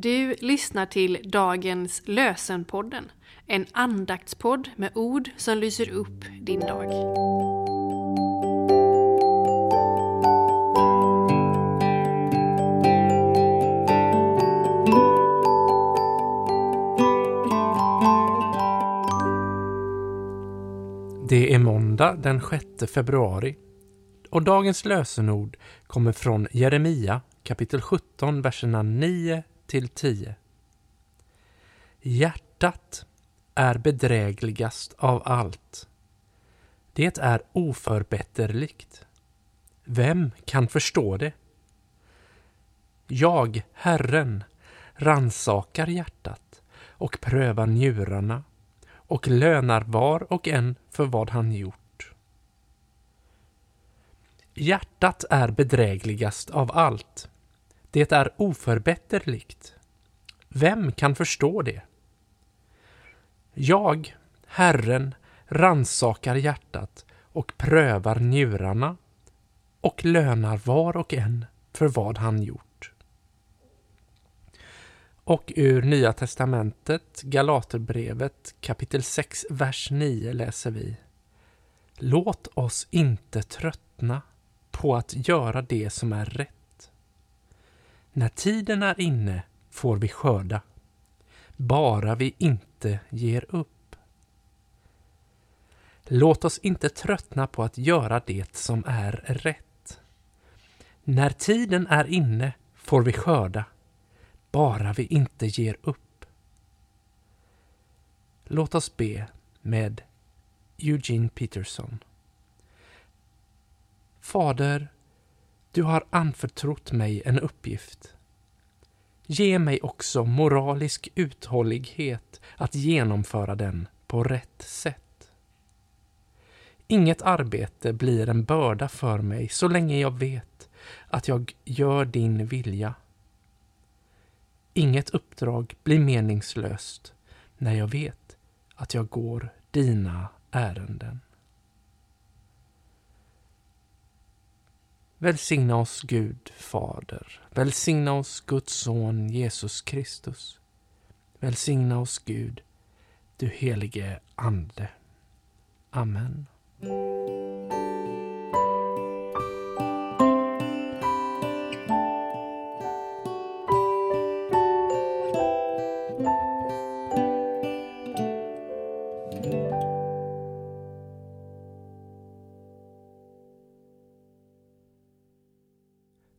Du lyssnar till dagens Lösenpodden, en andaktspodd med ord som lyser upp din dag. Det är måndag den 6 februari och dagens lösenord kommer från Jeremia kapitel 17, verserna 9 till 10. Hjärtat är bedrägligast av allt. Det är oförbätterligt. Vem kan förstå det? Jag, Herren, ransakar hjärtat och prövar njurarna och lönar var och en för vad han gjort. Hjärtat är bedrägligast av allt. Det är oförbätterligt. Vem kan förstå det? Jag, Herren, ransakar hjärtat och prövar njurarna och lönar var och en för vad han gjort. Och ur Nya testamentet, Galaterbrevet kapitel 6, vers 9 läser vi. Låt oss inte tröttna på att göra det som är rätt. När tiden är inne får vi skörda, bara vi inte ger upp. Låt oss inte tröttna på att göra det som är rätt. När tiden är inne får vi skörda, bara vi inte ger upp. Låt oss be med Eugene Peterson. Fader, du har anförtrott mig en uppgift. Ge mig också moralisk uthållighet att genomföra den på rätt sätt. Inget arbete blir en börda för mig så länge jag vet att jag gör din vilja. Inget uppdrag blir meningslöst när jag vet att jag går dina ärenden. Välsigna oss Gud Fader. Välsigna oss Guds son Jesus Kristus. Välsigna oss Gud, du helige Ande. Amen.